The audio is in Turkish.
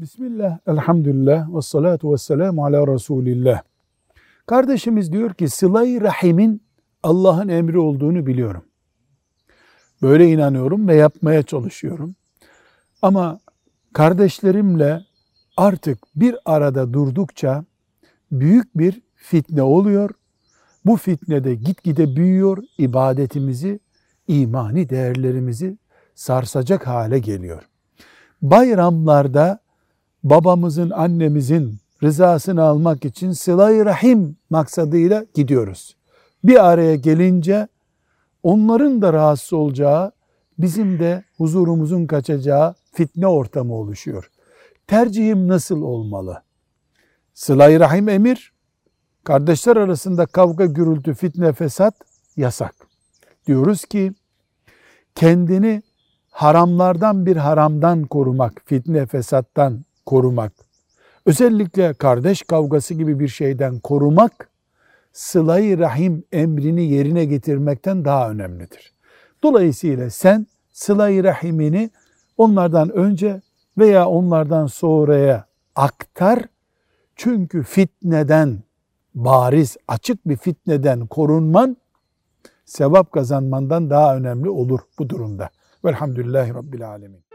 Bismillah, elhamdülillah, ve salatu ve selamu ala Resulillah. Kardeşimiz diyor ki sıla-i rahimin Allah'ın emri olduğunu biliyorum. Böyle inanıyorum ve yapmaya çalışıyorum. Ama kardeşlerimle artık bir arada durdukça büyük bir fitne oluyor. Bu fitnede gitgide büyüyor, ibadetimizi, imani değerlerimizi sarsacak hale geliyor. Bayramlarda babamızın, annemizin rızasını almak için sıla-i rahim maksadıyla gidiyoruz. Bir araya gelince onların da rahatsız olacağı, bizim de huzurumuzun kaçacağı fitne ortamı oluşuyor. Tercihim nasıl olmalı? Sıla-i rahim emir, kardeşler arasında kavga, gürültü, fitne, fesat yasak. Diyoruz ki kendini haramlardan bir haramdan korumak, fitne, fesattan korumak, özellikle kardeş kavgası gibi bir şeyden korumak, sıla-i rahim emrini yerine getirmekten daha önemlidir. Dolayısıyla sen sıla-i rahimini onlardan önce veya onlardan sonraya aktar. Çünkü fitneden, bariz, açık bir fitneden korunman, sevap kazanmandan daha önemli olur bu durumda. Velhamdülillahi Rabbil Alemin.